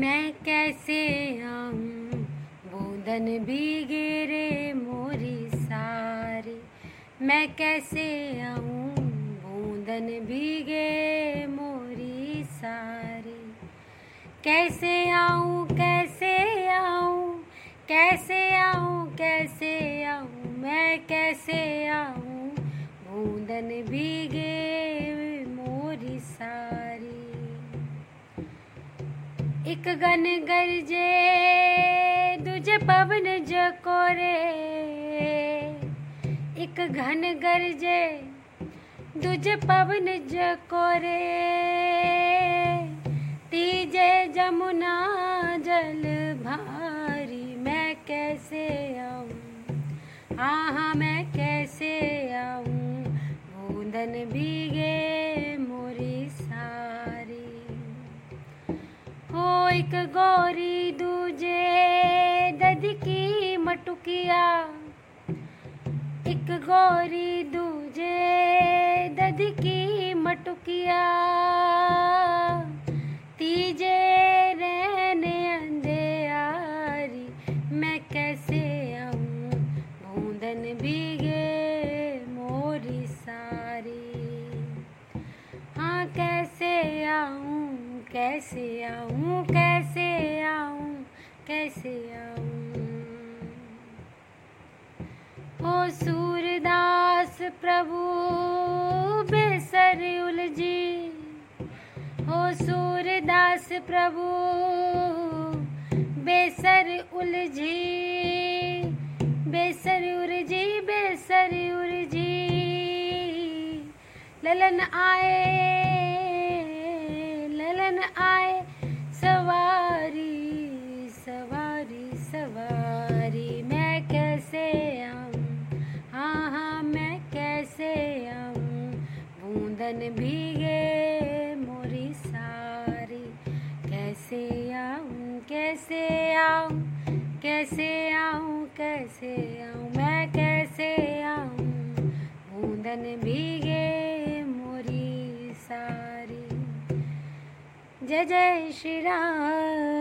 मैं कैसे आऊँ? बूंदन भी गेरे मोरी सारी। मैं कैसे आऊँ? भी भीगे मोरी सारी। कैसे आऊँ? कैसे आऊँ? कैसे आऊँ? कैसे आऊँ? मैं कैसे आऊँ? बूंदन भीगे मोरी सारी। एक गन गरजे, दूजे पवन जकोरे एक घन गरजे, दूजे पवन जकोरे तीजे जमुना जल भारी, मैं कैसे आऊँ? हाँ हाँ मैं कैसे आऊँ? बूंदन भीगे एक गौरी दूजे की मटुकिया। एक गौरी दूजे की मटुकिया। तीजे रहने अंधेरी मैं कैसे आऊँ कैसे आऊँ कैसे आऊँ? ओ सूरदास प्रभु, बेसर उलझी। हो सूरदास प्रभु, बेसर उलझी। बेसर उलझी बेसर उलझी। ललन आए आए, सवारी सवारी सवारी। मैं कैसे आऊँ? हाँ हाँ मैं कैसे आऊँ? बूंदन भीगे मोरी सारी। कैसे आऊँ कैसे आऊँ कैसे आऊँ, कैसे आऊँ? मैं जय जय श्री राधे श्याम